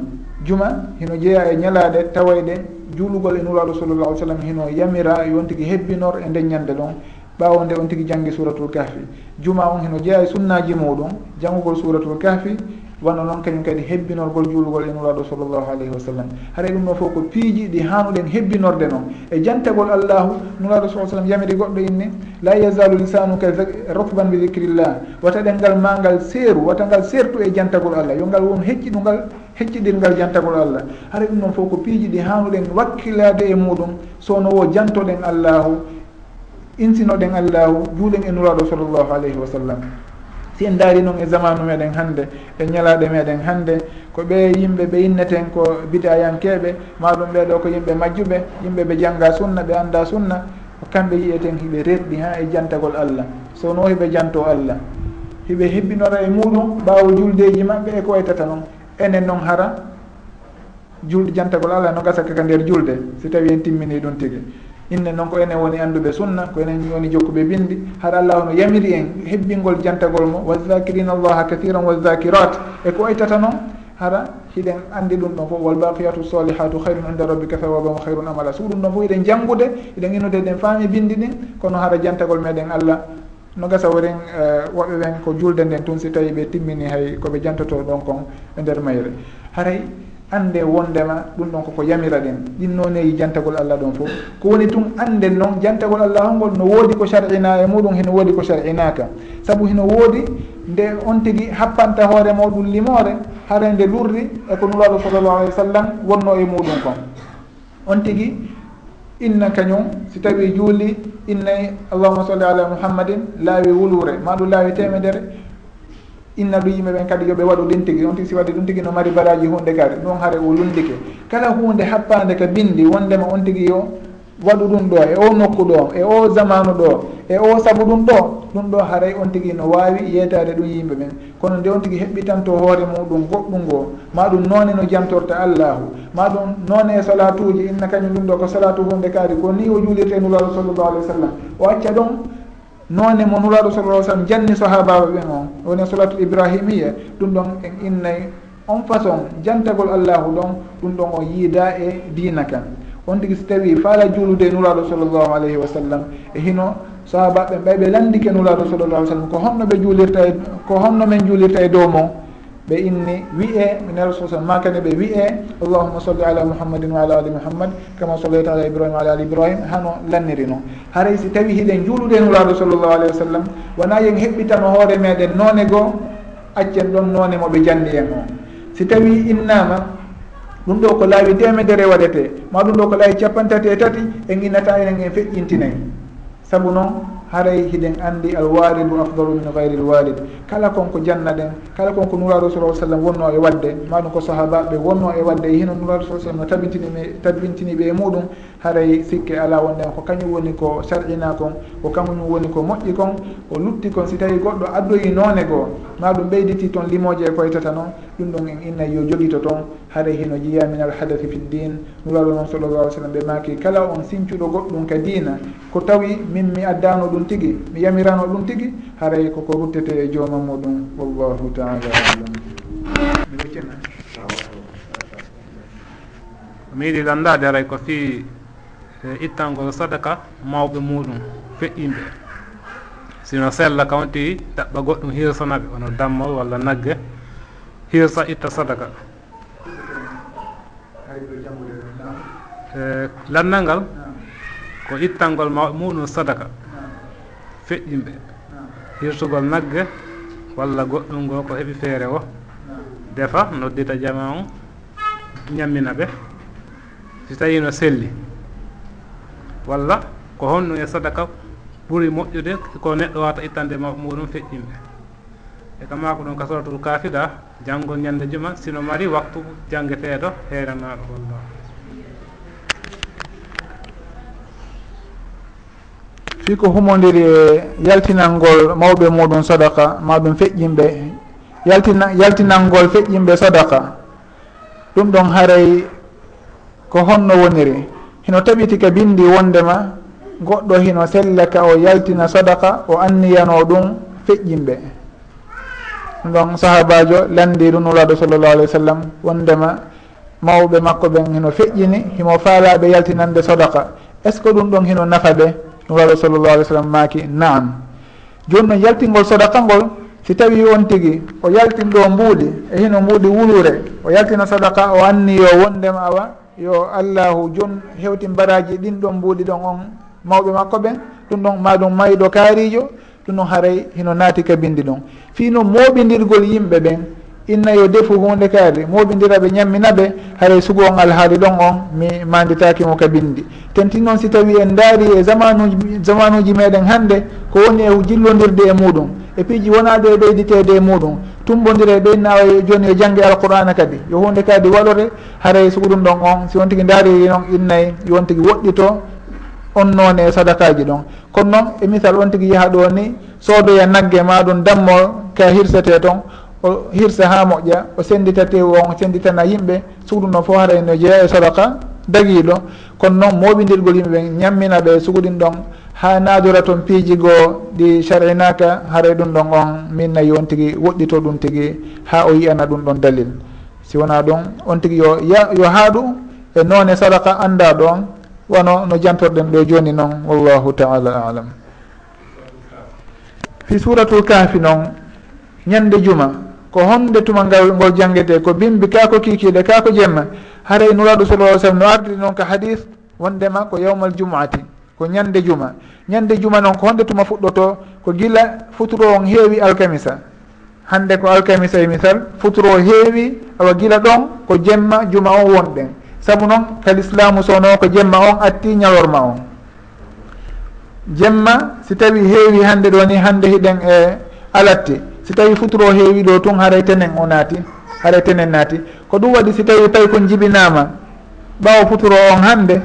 Juma hino jeeya e ñalade tawayde juulugol e nulaɗo sallallah alih sallam hino yamira yon tigui hebbinor e ndeññande ɗon. Ɓawo nde on tigui janggue suratul kahfi. Juma on hino jeeya e sunnaji muɗum janggugol suratul kahfi wonno noon kañum kadi hebbinorgol juulugol en uraɗo sallllahu alayhi wa sallam. Haara ɗum ɗo fof ko piiji ɗi hanuɗen hebbinorde noon. E jantagol allahu nuraɗo sa sallam yamiri goɗɗo inne la yazalu lisanuka rokban bi dicrillah wata ɗengal ma ngal seeru wata ngal sertu e jantagol allah. Yo ngal won hecciɗungal hecciɗirngal jantagol allah. Haara ɗum ɗon fof ko piiji ɗi hanuɗen wakkilade e muɗum. Sowno wo jantoɗen allahu insinoɗen allahu juuɗen e nuraɗo sallllahu alayhi wa sallam. si en daari noon e zamanu meɗen hannde e ñalaaɗe meɗen hannde ko ɓe yimɓe ɓe inneten ko bidayankeɓe maɗum ɓeɗo ko yimɓe majjuɓe yimɓe ɓe jangga sunna ɓe annda sunna. Ko kamɓe yiyeten hiɓe reɗɗi ha e jantagol allah. Sowno hiɓe janto allah. Hiɓe hebbinora e muɗum ɓawo juldeji maɓɓe e ko waytata noon enen noon hara julde jantagol allah no gasa kaka nder julde. Si tawi en timmini ɗum tigui inne noon ko enen woni anduɓe sunna ko enen woni jokkuɓe bindi. Haɗa allah hono yamiri en hebbingol jantagol mo. Wazakirina allaha kathiran wazakirat e ko oytata noon hara hiɗen andi ɗum ɗon fof walbaqiyatu solihatu hayrun inda rabbika sawaban wa hayrun amala. So ɗum ɗon fof iɗen janngude iɗen innude eɗen faami bindi ɗin. Kono hara jantagol meɗen allah. No gasa woren eh, woɓɓe ɓen ko julde nden tun si tawi ɓe timmini hay koɓe jantoto ɗon kon e nder mayre. Haray ande wondema ɗum ɗon koko yamira ɗen. Ɗin noon jantagol allah ɗon fof ko woni tun ande noon jantagol allah ngol no woodi ko sar'ina e muɗum heno woodi ko sar'inaka saabu heno woodi nde on tigui happanta hoore moɗum limore hara nde lurri e ko nuraɗo sallllahu alih wa sallam wonno e muɗum kon. On tigui inna kañum si tawi juuli innayi allahuma salli ala muhammadin laawi wulure. Maɗum laawi temedere. inna ɗo yimɓe ɓen kadi yooɓe waɗu ɗin tigui on tigui si wadde ɗum tigui no mari baraji hunde kadi ɗum haare o lundike kala hunde happade ka bindi wondema on tigui yo waɗu ɗum ɗo e o nokku ɗo e o zamanu ɗo e o saabu ɗum ɗo ɗum ɗo haray on tigui no wawi yeytade ɗum yimɓe ɓen kono nde on tigui heɓɓitanto hoore muɗum goɗɗum ngo ma ɗum noone no jamtorta allahu ma ɗum noone e salatuji inna kañum ɗum ɗo ko salatu hunde kaari ko ni o juulirte nulaɗo sallllahu alih wa sallam o acca ɗum noone mo nuraɗo sallah sallam janni sahabaɓe ɓen on woni solatul ibrahimia ɗum ɗon en innayi on façon jantagol allahu ɗon ɗum ɗon o yiida e diina kan. On tigi so tawi faala juulude e nuraɗo sallllahu alayhi wa sallam e hino sahabaɓe ɓay ɓe landike nuraɗo sallllahu sallam ko honno ɓe juulirta ko honno men juulirta e dow mon ɓe inni wiye mine rasul sallm makane ɓe wiye allahuma salli ala muhammadin wa ala ali muhammad kama sallayta ala ibrahima ala ali ibrahima hano lanniri noon haray si tawi hiɗen juulude nuraɗo sallllahu alayhi wa sallam wona yen heɓɓitano hoore meɗen noone goo accen ɗon noone moɓe janndi en o si tawi innama ɗum ɗo ko laawi temedere waɗete ma ɗum ɗo ko laawi capantati e tati en innata enen en feƴƴintinayi. Saabu noon haray hiɗen anndi alwalidu afdalu min gayri lwalid kala konko janna ɗen kala konko nuraɗo sala sallam wonno e wadde maɗum ko sahabaɓe wonno e wadde e hino nuraɗo sa sallam no tabintini tabintiniɓe e muɗum haray sikke ala wonɗen ko kañum woni ko sarƴina kon ko kañum woni ko moƴƴi kon o lutti kon si tawi goɗɗo addoyi noone goo maɗum ɓeyditi toon limoje e koytata noon ɗum ɗon en inna yo joguito toon haray hino jiya min alhadati fi ddin nuraɗo noon sallallah sallam ɓe maki kala on sincuɗo goɗɗum ka diina ko tawi min mi addano ɗum tigui mi yamirano ɗum tigui haray koko ruttete e joomam muɗum wallahu taala alam. Mi yiɗi landade aray ko fi e, ittangol sadaka mawɓe muɗum feƴƴinɓe sino sella kawnti ɗaɓɓa goɗɗum hirsanaɓe wono dammol walla nagge hirsa itta sadaka. E, Landal ngal ko ittangol mawɓe muɗum sadaka feƴƴinɓe hirsugol nagge walla goɗɗum ngo ko heɓi feere o defa noddita jama on ñammina ɓe. Si tawi no selli walla ko honɗum e sadaka ɓuri moƴƴude ko neɗɗo wata ittande ma muɗum feƴƴimɓe e kama ko ɗum kasaratul kafida janngol ñande juma sino mari waktu janngeteeɗo heeranaɗo wallah fii ko humodiri e yaltinalngol mawɓe muɗum sodaka maɗum feƴƴinɓe yaltina yaltinalngol feƴƴinɓe sodaka ɗum ɗon haray ko honno woniri. Hino taɓiti ka bindi wondema goɗɗo hino sella ka o yaltina sodaka o anniyano ɗum feƴƴinɓe. Ɗum ɗon sahabajo landi ɗum nulaɗo sallllahu alih w sallam wondema mawɓe makko ɓen hino feƴƴini himo faalaɓe yaltinande sodaka est ce que ɗum ɗon hino nafa ɓe? no wawi sallllahu alih w sallam maaki naam. Joni noon yaltingol sodaka ngol si tawi on tigi o yaltin ɗo mbuuɗi e hino mbuuɗi wulure o yaltina sadaka o anni yo wondema awa yo allahu joni hewti mbaraji ɗin ɗon mbuuɗi ɗon on mawɓe makko ɓen ɗum ɗon maɗum mayiɗo kaarijo ɗum ɗon haray hino naati kabindi ɗon. Fii no mooɓidirgol yimɓe ɓen inna yo defu hunde kaari moɓidira ɓe ñammina ɓe haray sugo on alhaali ɗon on mi manditakimo ka bindi tenti noon si tawi en daari e zamanuji zamanuji meɗen hannde ko woni e jillodirde e muɗum. E piiji wonade e ɓeyditede e muɗum. Tumbodire ɓeynawa joni e jangge alqur'ana kadi. Yo hunde kadi waɗore haray sugo ɗum ɗon on. Si won tigui daariri noon e innayi yon tigui woɗɗito on noon e sadakaji ɗon. Kono noon e misal on tigui yaaha ɗo ni soodoya nagge ma ɗum dammo ka hirsete toon o hirsa ha moƴƴa o sendita tew on senditana yimɓe suguɗum ɗon fof haray e no jeeya e soraka dagiɗo kono noon moɓidirgol yimɓe ɓe ñammina ɓe suguɗin ɗon ha naadora toon piiji goo ɗi sarinaka haray e ɗum ɗon on minna yo on tigui woɗɗito ɗum tigui ha o yiyana ɗum ɗon dalil. Si wona ɗum on tigui yo ya yo haaɗu e noone sadaka anda ɗon wono no jantorɗen ɗo joni noon wallahu taala alam. Fi suratul kahfi noon ñande juma ko honde tuma ngal ngol jangguete ko bimbi kako kikiɗe kako jemma. Haray nuraɗo sallah sallam no ardi noon ko hadis wondema ko yawmal jumuati ko ñande juma. Ñande juma noon ko honde tuma fuɗɗoto ko gila futuro on heewi alkamisa. Hande ko alkamisa e misal futuro heewi awa gila ɗon ko jemma juma on wonɗen. Saabu noon kalislamu sowno ko jemma on atti ñalorma on. Jemma si tawi heewi hande ɗo ni hande hiɗen e alatti si tawi futuro heewi ɗo tun haray tenen o naati haray tenen naati. Ko ɗum waɗi si tawi tawi kon jibinama ɓawa futuro on hande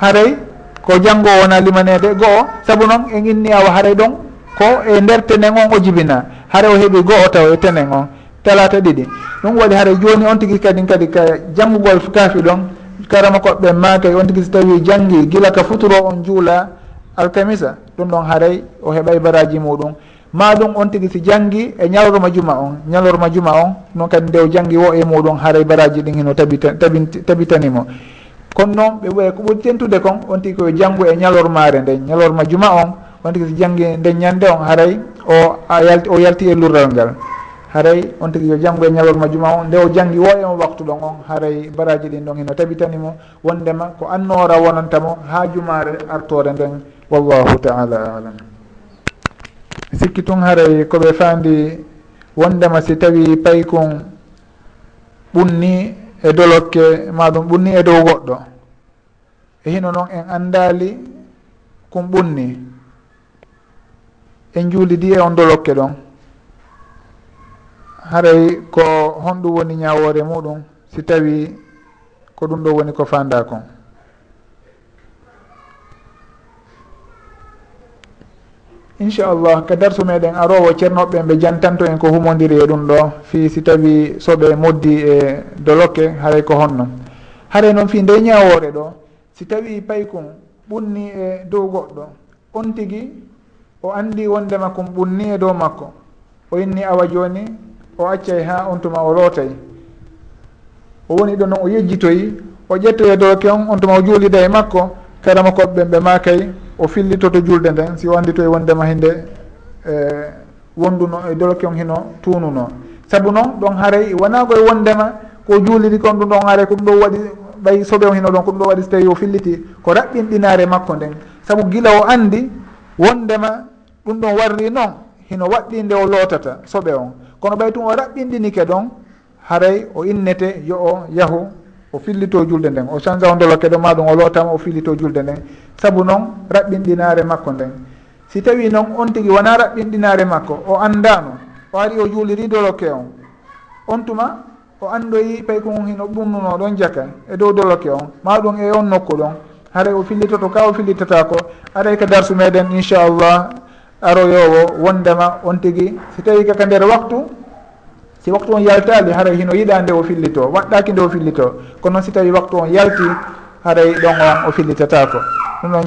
haray ko janngo wona limanede go'o saabu noon en inni awa haray ɗon ko e nder tenen on o jibina haara o heeɓi go'o taw e tenen on talata ɗiɗi. Ɗum waɗi haara joni on tigui kadi kadi ka janngugol kaafi ɗon karama koɓɓe makay on tigui so tawi janggi gila ka futuro on juula alkamisa. Ɗum ɗon haray o heɓay baraji muɗum. ma ɗum on tigui si janggi e ñalorma juma on ñalorma juma on noon kadi nde o janggi wo e muɗum haray baraji ɗin hino tabita tabitanimo. Kono noon ɓe ɓoya ko ɓuri tentude kon on tigui koye janggu e ñalormare nde. Ñalorma juma on on tigui si janggi nden ñande on haaray o a yalti o yalti e lurral ngal. Haray on tigui yo janngu e ñalorma juma on nde o janggi wo emo waktu ɗon on haray baraji ɗin ɗon hino tabitanimo. Wondema ko annora wonantamo ha jumare artore nden. Wallahu taala alam. sikki tun haray koɓe fandi wondema si tawi paykon ɓunni e dolokke maɗum ɓunni e dow goɗɗo. E hino noon en andali kon ɓunni. En juulidi e on dolokke ɗon. Haray ko honɗum woni ñawore muɗum si tawi ko ɗum ɗo woni ko fanda kon inchallah ka darsu meɗen arowo ceernoɓe ɓe jantanto en ko humodiri e ɗum ɗo. Fi si tawi soɓe moddi e doloke haray ko honno. Haray noon fi nde ñawore ɗo si tawi paykun ɓunni e dow goɗɗo on tigui o andi wondema kon ɓunni e dow makko. O inni awa joni o accay ha on tuma o lootay. O woni ɗo noon o yejjitoyi o ƴettoye doloke on on tuma o juulida e makko karama koɓɓe ɓe makay o fillitoto julde nden si o andi e wondema hinde e wonduno e doloke on hino tuununo saabu noon ɗon haaray wona koye wondema ko juuliri kon ɗum ɗon haaray ko ɗum ɗo waɗi ɓay soɓe o hino ɗon ko ɗum ɗo waɗi so tawi o filliti ko raɓɓinɗinare makko nden. Saabu gila o andi wondema ɗum ɗon warri noon hino waɗɗi nde o lootata soɓe on kono ɓay tum o raɓɓinɗinike ɗon haray o innete yo o yahu o fillito julde nden o change o ndolokeɗo ɗo maɗum o lootama o fillito julde nden. Saabu noon raɓɓinɗinare makko nden. Si tawi noon on tigui wona raɓɓinɗinare makko o andano o ari o juuliri doloke on on tuma o andoyi payko on hino ɓunnuno ɗon jaka e dow doloke on. Maɗum e on nokku ɗon. Haray o fillitoto ka o fillitotako aray ka darsu meɗen inchallah aroyowo wondema on tigui si tawi kaka nder waktu si waktu on yaltali haray hino yiɗa nde o fillito. Waɗɗaki nde o fillito. Kono noon si tawi waktu on yalti haray ɗon on o fillitatako ɗum ɗon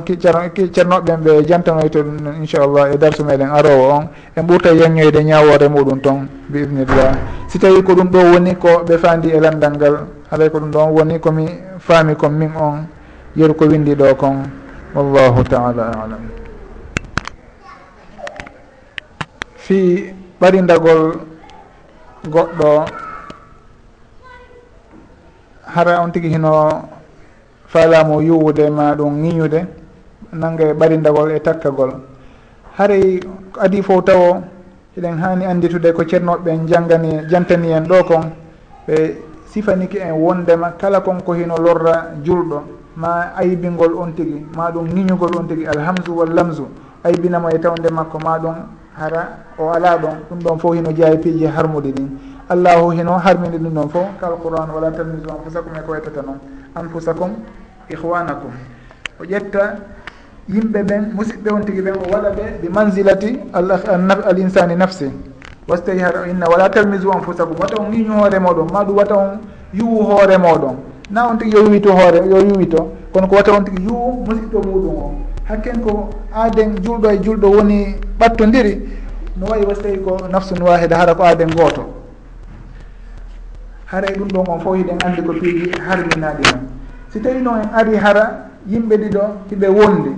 ceernoɓeɓen ɓe jantanoyto ɗum inchallah e darsu meɗen arowo on. En ɓurta yeññoyde ñawore muɗum toon bi ibnillah si tawi ko ɗum ɗo woni ko ɓe fandi e landal ngal haray ko ɗum ɗon woni komi faami kon min on yeru ko windi ɗo kon. Wallahu taala alam. Fi ɓarindagol goɗɗo hara on tigi hino faalamu yuwude ma ɗum ŋiñude nanga e ɓarindagol e takkagol. Haray adi fof tawo eɗen hani anditude ko ceernoɓe ɓen janggani jantani en ɗo kon ɓe sifaniki en wondema kala kon ko hino lorra julɗo. Ma aybingol on tigi ma ɗum ŋiñugol on tigi alhamsu wallamsu aybinamo e tawde makko ma ɗum hara o ala ɗon ɗum ɗon fof hino jeeya piiji harmude ɗin. Allahu hino harmini ɗum ɗon fof kal qouran wala talmisu anfusakum e ko wettata noon. Anfusakum ihwanakum o ƴetta yimɓe ɓen musidɓe on tigui ɓen o waɗa ɓe bi manzilati al insani nafsi. Wasi tawi hara inna wala talmisu anfusakum. Wata on ŋiñu hoore moɗon ma ɗum wata on yuwu hoore moɗon. Na on tigui yo yuwito hoore yo yuwito. Kono ko wata on tigui yuwu musidɗo muɗum o. Hakken ko aaden julɗo e julɗo woni ɓattodiri no wayi was tawi ko nafsun wahida hara ko aaden gooto. Haray ɗum ɗon on fof hiɗen anndi ko piiji harminaɗi noon si tawi noon en ari hara yimɓe ɗiɗo hiɓe wondi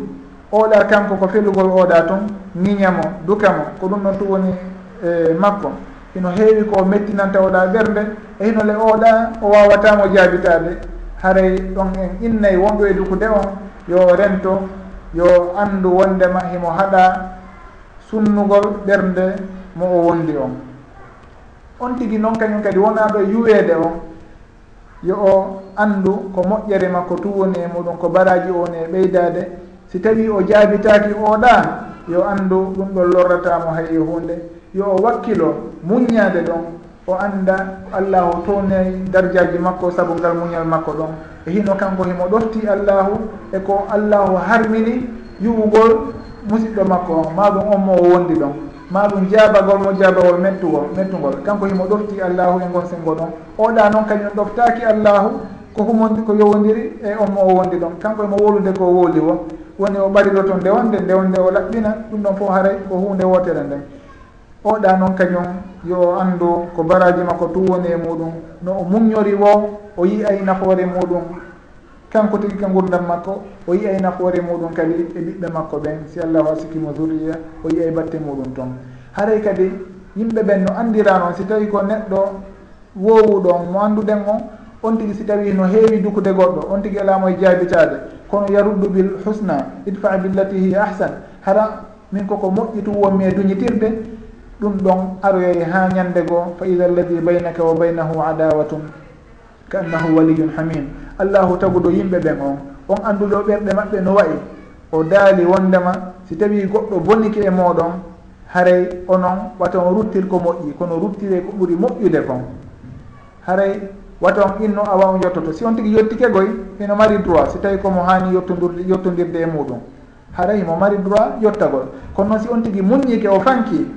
oɗa kanko ko felugol oɗa toon ñiñamo dukamo ko ɗum noon tu woni e makko. Hino heewi ko mettinanta oɗa ɓernde e hino le oɗa o wawatamo jaabitade haray ɗon en innayi wonɗo e dukude on yo rento yo anndu wondema himo haɗa sunnugol ɓernde mo o wondi on. On tigi noon kañum kadi wona ɗo yuweede on. Yo o anndu ko moƴƴere makko tu woni e muɗum ko baraji o woni e ɓeydade si tawi o jaabitaki oɗa yo anndu ɗum ɗon lorratamo hay e hunde yo o wakkilo muññade ɗon o annda allahu townayi dardiaji makko sabu ngal muñal makko ɗon. E hino kanko himo ɗofti allahu e ko allahu harmini yuɓugol musidɗo makko on maɗum on mo o wondi ɗon. Maɗum jabagol mo jabagol mettugol mettugol kanko himo ɗofti allahu e gon sengo ɗon. Oɗa noon kañum ɗoftaki allahu ko humondi ko yowodiri e on mo o wondi ɗon. Kanko emo wolude ko woli won woni o ɓariɗo to ndewonde ndewonde o laɓɓina ɗum ɗon fof haray ko hunde wotere nden. Oɗa noon kañum yo andu ko baraji makko tu woni e muɗum. No o muññori wo o yi ay nafoore muɗum. kanko tigi ka gurdam makko o yiyay nafoore muɗum kadi e ɓiɓɓe makko ɓen si allahu asikimo zurriya o yiyay batte muɗum toon haray kadi yimɓe ɓen no andira noon si tawi ko neɗɗo wowuɗon mo anduɗen o on tigi si tawi no heewi dukude goɗɗo on tigi alamo e jaabitade kono yaruddu bil husna idfa billati hiya ahsan hara min koko moƴƴi tu wonmi e duñitirde ɗum ɗon aroyoy ha ñande goo fa ida alladi baynaka wa baynahu adawatun ka annahu waliyun hamim. Allahu taguɗo yimɓe ɓen on on andude o ɓerɗe maɓɓe no wayi. O daali wondema si tawi goɗɗo bonnike e moɗon haray onon wata on ruttir ko moƴƴi. Kono ruttire ko ɓuuri moƴƴude kon. Haray wata on inno awa on yottoto. Si on tigui yettike goy ino mari droit. Si tawi komo hani yottodirde yottodirde e muɗum. Haray mo mari droit yottagol kono noon si on tigui muññike o fanki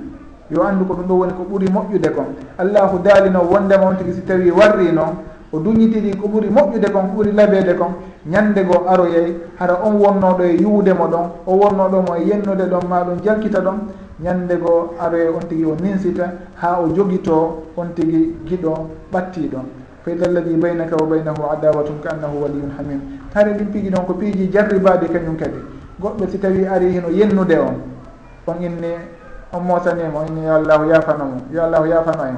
yo andu ko ɗum ɗo woni ko ɓuuri moƴƴude kon. Allahu daalino wondema on tigui si tawi warri noon o duñitiri ko ɓuuri moƴƴude kon ko ɓuuri labede kon ñande goo aroyey hara on wonnoɗo e yuwdemo ɗon o wonnoɗomo e yennude ɗon ma ɗum jalkita ɗon ñande goo aroye on tigui o ninsita ha o joguito on tigui giɗo ɓatti ɗon. Fa ida alladi baynaka wa baynahu adawatum ka annahu waliyun hamim hare ɗin piiji ɗon ko piiji jarribaɗi kañum kadi. Goɗɗo si tawi ari hino yennude on on inni on mosanima e o inni yo allahu yafanamo yo allahu yafano en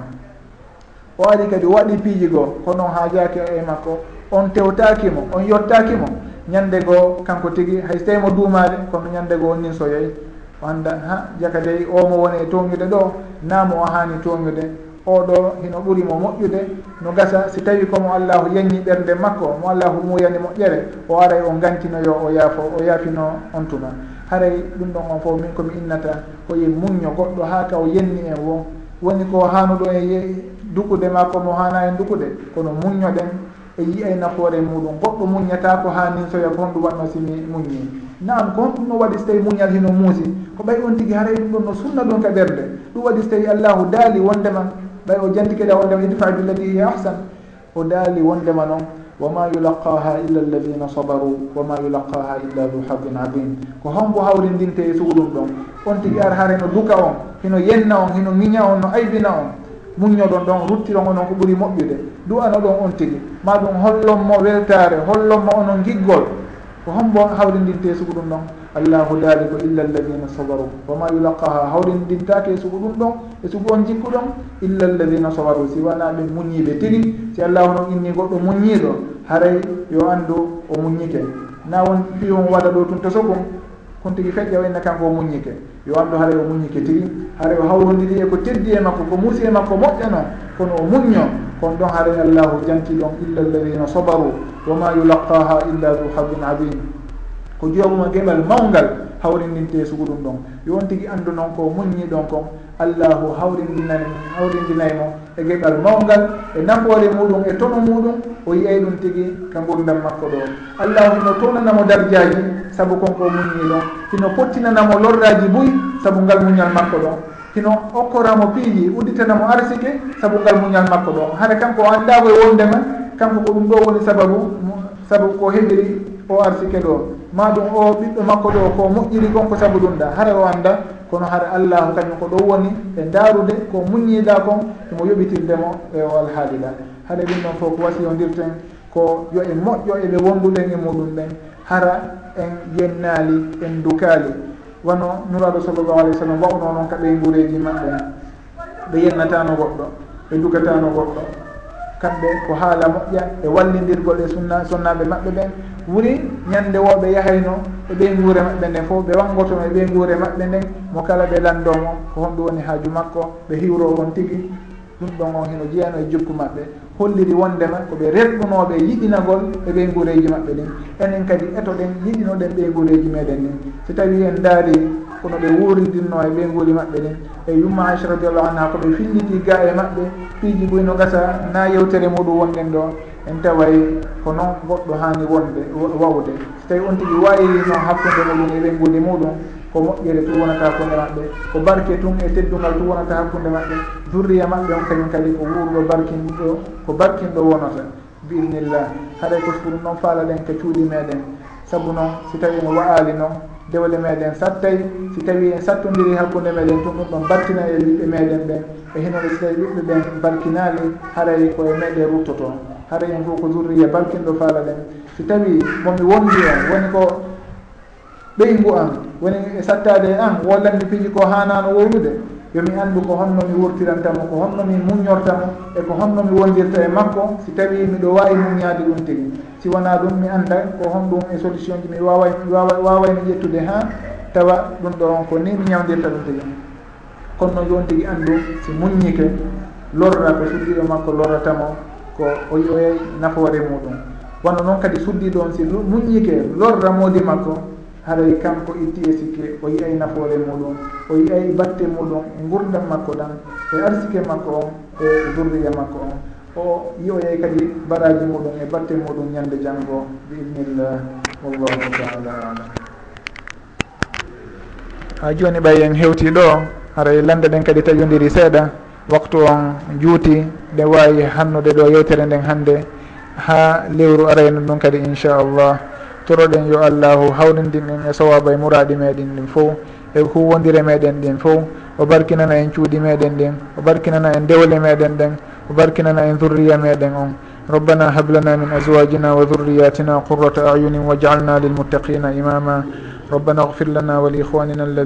o ari kadi waɗi piiji goo hono haajaki e makko. On tewtakimo on yettakimo ñande goo kanko tigi hay so tawi mo duumade kono ñande goo on nin so o anda ha jaka dey omo woni e toñude ɗo namo o haani toñude oɗo hino ɓuurimo moƴƴude no gasa. Si tawi komo allahu yanñi ɓernde makko mo allahu muyani moƴƴere o aray o gantinoyo o yaafo o yaafino on tuma. Haray ɗum ɗon on fof min komi innata koye muñño goɗɗo ha ka o yenni en wo woni ko hanuɗo e dukude ma komo hana en dukude kono muñoɗen e yiyay nafoore muɗum. Goɗɗo muñata ko hanin soya ko honɗum watno simi muñi. Nam ko honɗum waɗi so tawi muñal hino muusi ko ɓay on tigui haray ɗum ɗon no sunna ɗum ka ɓerde ɗum waɗi so tawi allahu daali wondema ɓay o jantikeɗa wondema idfa billadi hiya ahsan. O daali wondema noon wama yulaqaha illa alladina sabaru wama yulaqaha illa du hadin adim ko hombo hawrindinte e suuɗum ɗon. On tigui ar hara no duka on hino yenna on hino miña on no aybina on. muññoɗon ɗon ruttirongo noon ko ɓuuri moƴƴude. Du'ano ɗon on tigi. Ma ɗum hollonmo weltare hollonmo onon giggol ko hombo hawrindinte sugu ɗum ɗon? Allahu daliku illa alladina sabaru. Wama yulaqaha hawrindintake e sugu ɗum ɗon? E sugu on jikku ɗon? Illa alladina sabaru si wona ɓe muñiɓe tigi. Si allahu noon inni goɗɗo muñiɗo haray yo andu o muñike. Na won piyon waɗa ɗo tun toso sogum kon tigi feƴƴa wayna kanko o muññike yo anndu haray o muññike tigi haray o hawrodiri e ko teddi e makko ko muusi e makko moƴƴano kono o muñño kon ɗon haray allahu janti ɗon illa alladina sabaru wa ma yulaqaha illa du habin adim ko joomuma e geɓal mawngal hawrindinte e sugu ɗum ɗon. Yo on tigi anndu noon ko muññi ɗon kon allahu hawrindinani hawrindinaymo e geɓal mawgal e nafoore muɗum e tono muɗum o yiyay ɗum tigi ka gurdam makko ɗo. Allahu hino townanamo dardiaji saabu konko muñi ɗon hino pottinanamo lorraji boyi saabu ngal muñal makko ɗon hino okkoramo piiji udditanamo arsike saabu ngal muñal makko ɗon hara kanko o anndago e wondema kanko ko ɗum ɗo woni sababu saabu ko heɓiri o arsike ɗo. Ma ɗum o ɓiɗɗo makko ɗo ko moƴƴiri gonko saabu ɗum ɗa. Hara o annda kono hara allahu kañum ko ɗo woni e daarude ko muññiɗa kon imo yoɓitirdemo e o alhaalila haɗa ɗum ɗon fof ko wasiyodirten ko yo en moƴƴo eɓe wonduɗen e muɗum ɗen hara en yennaali en dukaali wono nuraɗo sallllahu alih w sallam wawno noon ka ɓey guureji maɓɓe. Ɓe yennatano goɗɗo ɓe dukatano goɗɗo. kamɓe ko haala moƴƴa e wallidirgol e sunna sonnaɓe maɓɓe ɓen. Wuri ñande wo ɓe yahayno e ɓey guure maɓɓe nden fof ɓe wangotomo e ɓey guure maɓɓe nden mo kala ɓe landomo ko honɗum woni haaju makko ɓe hiwro on tigui ɗum ɗon on hino jeyano e jokku maɓɓe. holliri wondema koɓe reɗɗunoɓe yiɗinagol e ɓey guureji maɓɓe ɗin. Enen kadi eto ɗen yiɗinoɗen ɓey guureji meɗen ɗin. So tawi en daari kono ɓe wuridinno e ɓey guuri maɓɓe ɗin. E yumma aicha radiallahu anha koɓe filliti ga e maɓɓe piiji boyno gasa na yewtere muɗum wonɗen ɗo en taway ko noon goɗɗo hani wonde wawde. So tawi on tigui wayirino hakkude e muɗum e ɓeygude muɗum ko moƴƴere tu wonata hakkunde maɓɓe ko barke tun e teddungal tu wonata hakkunde maɓɓe durriya maɓɓe on kañum kadi ko wuurɗo barkinɗo ko barkinɗo wonata biidnillah haɗay ko suuru noon faala ɗen ko cuuɗi meɗen. Saabu noon si tawi en wa'ali noon dewle meɗen sattay si tawi en sattodiri hakkude meɗen tun ɗum ɗon battina e ɓiɓɓe meɗen ɓen e hinore so tawi ɓiɓɓe ɓen barkinali haray koye meɗe ruttoto. Haray en fof ko durriya barkinɗo faala ɗen si tawi momi wondi on woni ko ɓeygu an woni e sattade e an wollandi piiji ko hanano wowrude yomi anndu ko honno mi wurtirantamo ko honno mi muñortamo e ko honno mi wondirta e makko si tawi miɗo wawi muñade ɗum tigi. Si wona ɗum mi anda ko hon ɗum e solution ji mi wawa wawaymi ƴettude ha tawa ɗum ɗo on ko ni mi ñawdirta ɗum tigi. Kono noon joni tigi anndu si muññike lorra ko suddiɗo makko lorratamo ko o yoyay nafoore muɗum. Wonno noon kadi suddiɗo on si muññike lorra moodi makko haray kanko itti e sikke o yiyay nafoore muɗum o yiyay batte muɗum e gurdam makko ɗan e arsike makko on e durriya makko on. O yiyoyay kadi baraji muɗum e batte muɗum ñande janngo bi idnillah wallahu taala alam. Ha joni ɓay en hewti ɗo haray lande ɗen kadi taƴodiri seeɗa waktu on juuti nde wawi hannude ɗo yewtere nden hannde ha lewru arayno ɗum kadi inchallah. toroɗen yo allahu hawrindin en e sawaba e muraɗi meɗen ɗin fof e huwodire meɗen ɗin fof o barkinana en cuuɗi meɗen ɗin o barkinana en dewle meɗen ɗen o barkinana en dhurriya meɗen on. ربنا هب لنا من أزواجنا وذرياتنا قرة أعين واجعلنا للمتقين إماما ربنا اغفر لنا ولإخواننا الذين